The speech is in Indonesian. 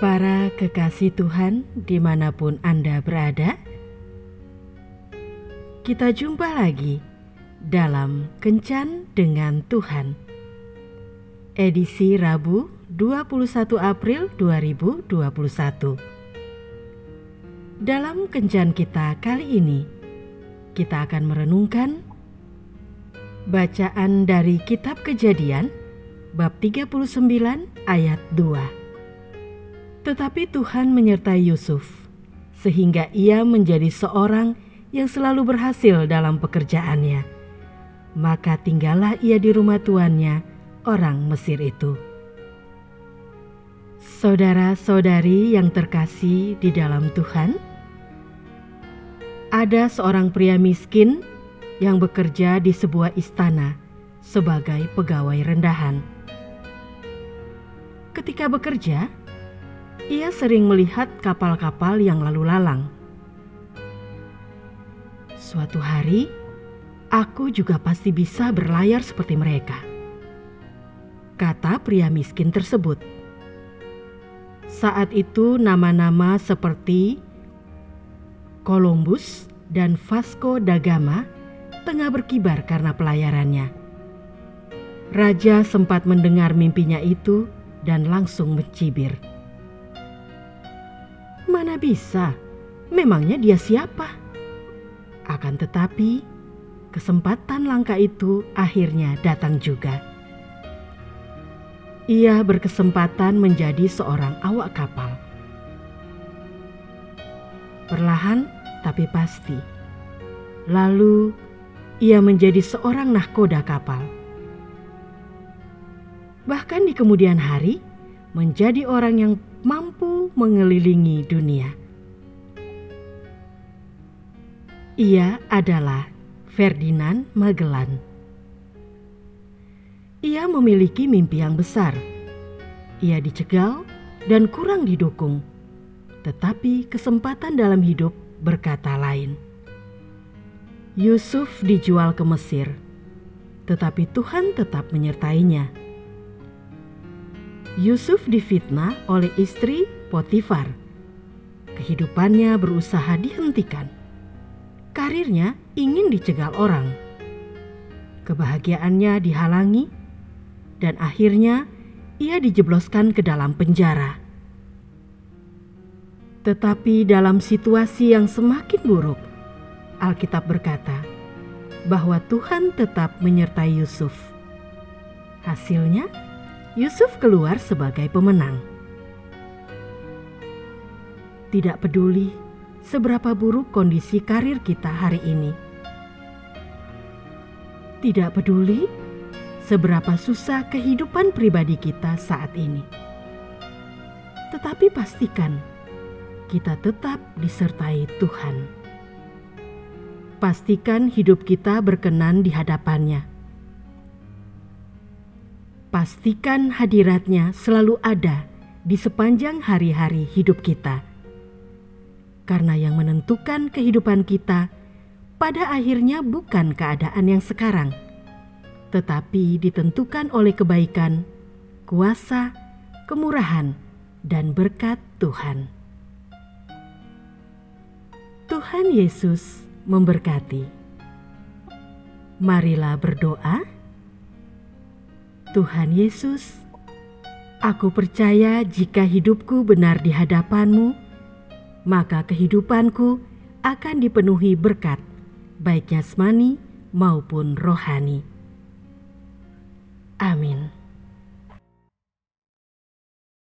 Para kekasih Tuhan, di mana pun Anda berada, kita jumpa lagi dalam Kencan dengan Tuhan. Edisi Rabu 21 April 2021. Dalam Kencan kita kali ini, kita akan merenungkan bacaan dari Kitab Kejadian bab 39 ayat 2. Tetapi Tuhan menyertai Yusuf, sehingga ia menjadi seorang yang selalu berhasil dalam pekerjaannya. Maka tinggallah ia di rumah tuannya, orang Mesir itu. Saudara-saudari yang terkasih di dalam Tuhan, ada seorang pria miskin yang bekerja di sebuah istana sebagai pegawai rendahan. Ketika bekerja, ia sering melihat kapal-kapal yang lalu lalang. Suatu hari, aku juga pasti bisa berlayar seperti mereka, kata pria miskin tersebut. Saat itu, nama-nama seperti Columbus dan Vasco da Gama tengah berkibar karena pelayarannya. Raja sempat mendengar mimpinya itu dan langsung mencibir. Mana bisa? Memangnya dia siapa? Akan tetapi, kesempatan langka itu akhirnya datang juga. Ia berkesempatan menjadi seorang awak kapal. Perlahan tapi pasti. Lalu ia menjadi seorang nahkoda kapal. Bahkan di kemudian hari, menjadi orang yang mampu mengelilingi dunia. Ia adalah Ferdinand Magellan. Ia memiliki mimpi yang besar. Ia dicegal dan kurang didukung, tetapi kesempatan dalam hidup berkata lain. Yusuf dijual ke Mesir, tetapi Tuhan tetap menyertainya Yusuf difitnah oleh istri Potifar. Kehidupannya berusaha dihentikan. Karirnya ingin dicegal orang. Kebahagiaannya dihalangi dan akhirnya ia dijebloskan ke dalam penjara. Tetapi dalam situasi yang semakin buruk, Alkitab berkata bahwa Tuhan tetap menyertai Yusuf. Hasilnya, Yusuf keluar sebagai pemenang. Tidak peduli seberapa buruk kondisi karir kita hari ini. Tidak peduli seberapa susah kehidupan pribadi kita saat ini. Tetapi pastikan kita tetap disertai Tuhan. Pastikan hidup kita berkenan di hadapannya pastikan hadiratnya selalu ada di sepanjang hari-hari hidup kita. Karena yang menentukan kehidupan kita pada akhirnya bukan keadaan yang sekarang, tetapi ditentukan oleh kebaikan, kuasa, kemurahan, dan berkat Tuhan. Tuhan Yesus memberkati. Marilah berdoa. Tuhan Yesus, aku percaya jika hidupku benar di hadapanmu, maka kehidupanku akan dipenuhi berkat, baik jasmani maupun rohani. Amin.